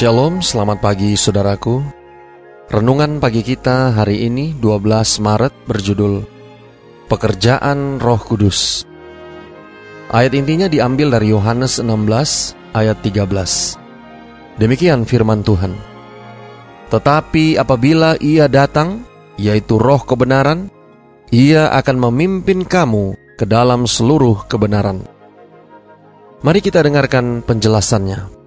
Shalom, selamat pagi saudaraku. Renungan pagi kita hari ini 12 Maret berjudul Pekerjaan Roh Kudus. Ayat intinya diambil dari Yohanes 16 ayat 13. Demikian firman Tuhan. Tetapi apabila ia datang, yaitu roh kebenaran, ia akan memimpin kamu ke dalam seluruh kebenaran. Mari kita dengarkan penjelasannya.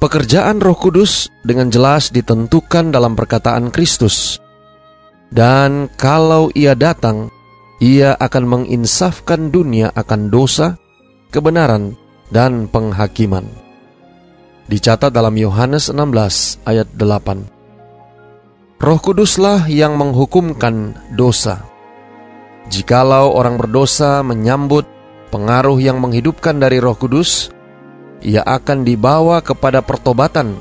Pekerjaan Roh Kudus dengan jelas ditentukan dalam perkataan Kristus. Dan kalau ia datang, ia akan menginsafkan dunia akan dosa, kebenaran, dan penghakiman. Dicatat dalam Yohanes 16 ayat 8. Roh Kuduslah yang menghukumkan dosa. Jikalau orang berdosa menyambut pengaruh yang menghidupkan dari Roh Kudus, ia akan dibawa kepada pertobatan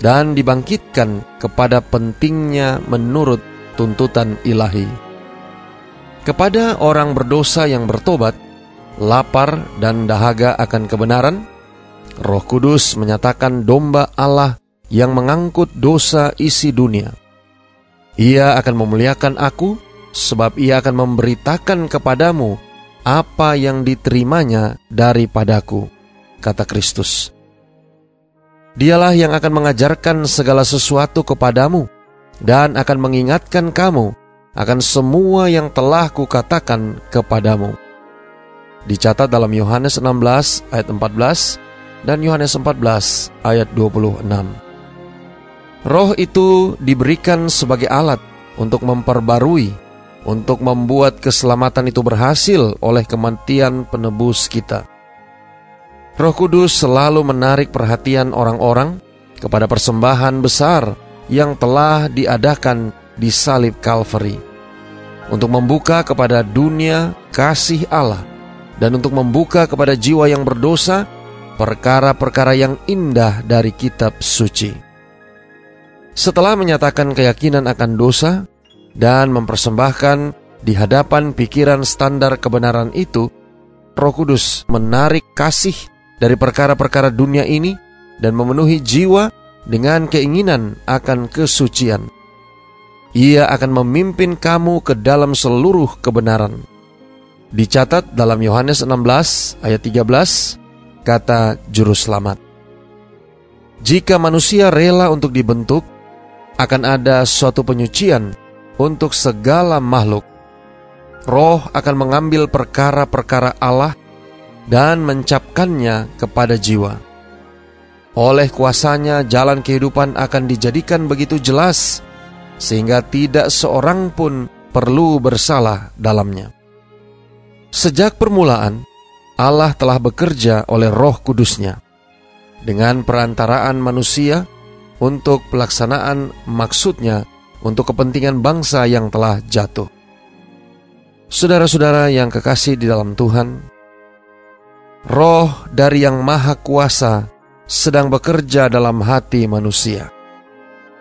dan dibangkitkan kepada pentingnya menurut tuntutan ilahi. Kepada orang berdosa yang bertobat, lapar dan dahaga akan kebenaran, Roh Kudus menyatakan domba Allah yang mengangkut dosa isi dunia. Ia akan memuliakan aku, sebab ia akan memberitakan kepadamu apa yang diterimanya daripadaku kata Kristus. Dialah yang akan mengajarkan segala sesuatu kepadamu dan akan mengingatkan kamu akan semua yang telah kukatakan kepadamu. Dicatat dalam Yohanes 16 ayat 14 dan Yohanes 14 ayat 26. Roh itu diberikan sebagai alat untuk memperbarui, untuk membuat keselamatan itu berhasil oleh kematian penebus kita. Roh Kudus selalu menarik perhatian orang-orang kepada persembahan besar yang telah diadakan di salib Calvary untuk membuka kepada dunia kasih Allah dan untuk membuka kepada jiwa yang berdosa perkara-perkara yang indah dari kitab suci. Setelah menyatakan keyakinan akan dosa dan mempersembahkan di hadapan pikiran standar kebenaran itu, Roh Kudus menarik kasih dari perkara-perkara dunia ini dan memenuhi jiwa dengan keinginan akan kesucian. Ia akan memimpin kamu ke dalam seluruh kebenaran. Dicatat dalam Yohanes 16 ayat 13 kata juru selamat. Jika manusia rela untuk dibentuk, akan ada suatu penyucian untuk segala makhluk. Roh akan mengambil perkara-perkara Allah dan mencapkannya kepada jiwa. Oleh kuasanya jalan kehidupan akan dijadikan begitu jelas sehingga tidak seorang pun perlu bersalah dalamnya. Sejak permulaan, Allah telah bekerja oleh roh kudusnya dengan perantaraan manusia untuk pelaksanaan maksudnya untuk kepentingan bangsa yang telah jatuh. Saudara-saudara yang kekasih di dalam Tuhan, Roh dari Yang Maha Kuasa sedang bekerja dalam hati manusia,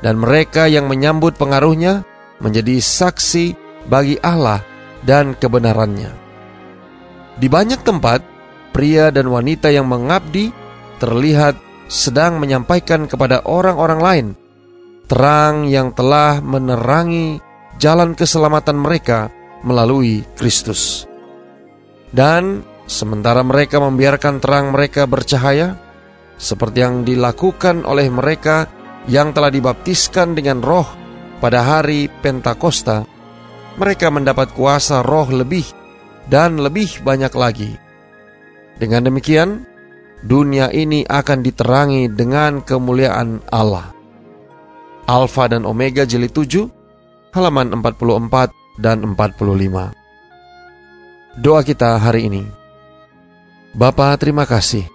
dan mereka yang menyambut pengaruhnya menjadi saksi bagi Allah dan kebenarannya. Di banyak tempat, pria dan wanita yang mengabdi terlihat sedang menyampaikan kepada orang-orang lain terang yang telah menerangi jalan keselamatan mereka melalui Kristus. Dan Sementara mereka membiarkan terang mereka bercahaya, seperti yang dilakukan oleh mereka yang telah dibaptiskan dengan roh pada hari Pentakosta, mereka mendapat kuasa roh lebih dan lebih banyak lagi. Dengan demikian, dunia ini akan diterangi dengan kemuliaan Allah. Alfa dan Omega jilid 7, halaman 44 dan 45. Doa kita hari ini. Bapa terima kasih.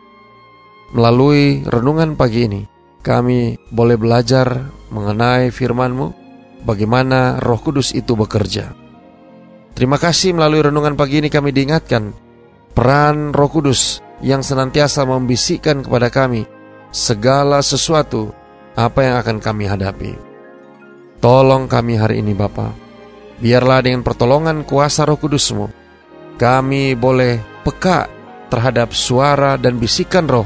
Melalui renungan pagi ini, kami boleh belajar mengenai firman-Mu, bagaimana Roh Kudus itu bekerja. Terima kasih melalui renungan pagi ini kami diingatkan peran Roh Kudus yang senantiasa membisikkan kepada kami segala sesuatu apa yang akan kami hadapi. Tolong kami hari ini Bapa. Biarlah dengan pertolongan kuasa Roh Kudusmu, kami boleh peka terhadap suara dan bisikan roh,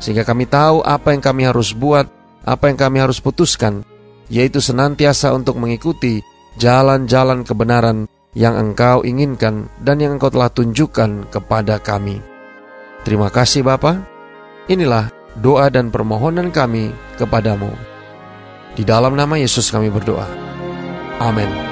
sehingga kami tahu apa yang kami harus buat, apa yang kami harus putuskan, yaitu senantiasa untuk mengikuti jalan-jalan kebenaran yang Engkau inginkan dan yang Engkau telah tunjukkan kepada kami. Terima kasih Bapa. Inilah doa dan permohonan kami kepadamu. Di dalam nama Yesus kami berdoa. Amin.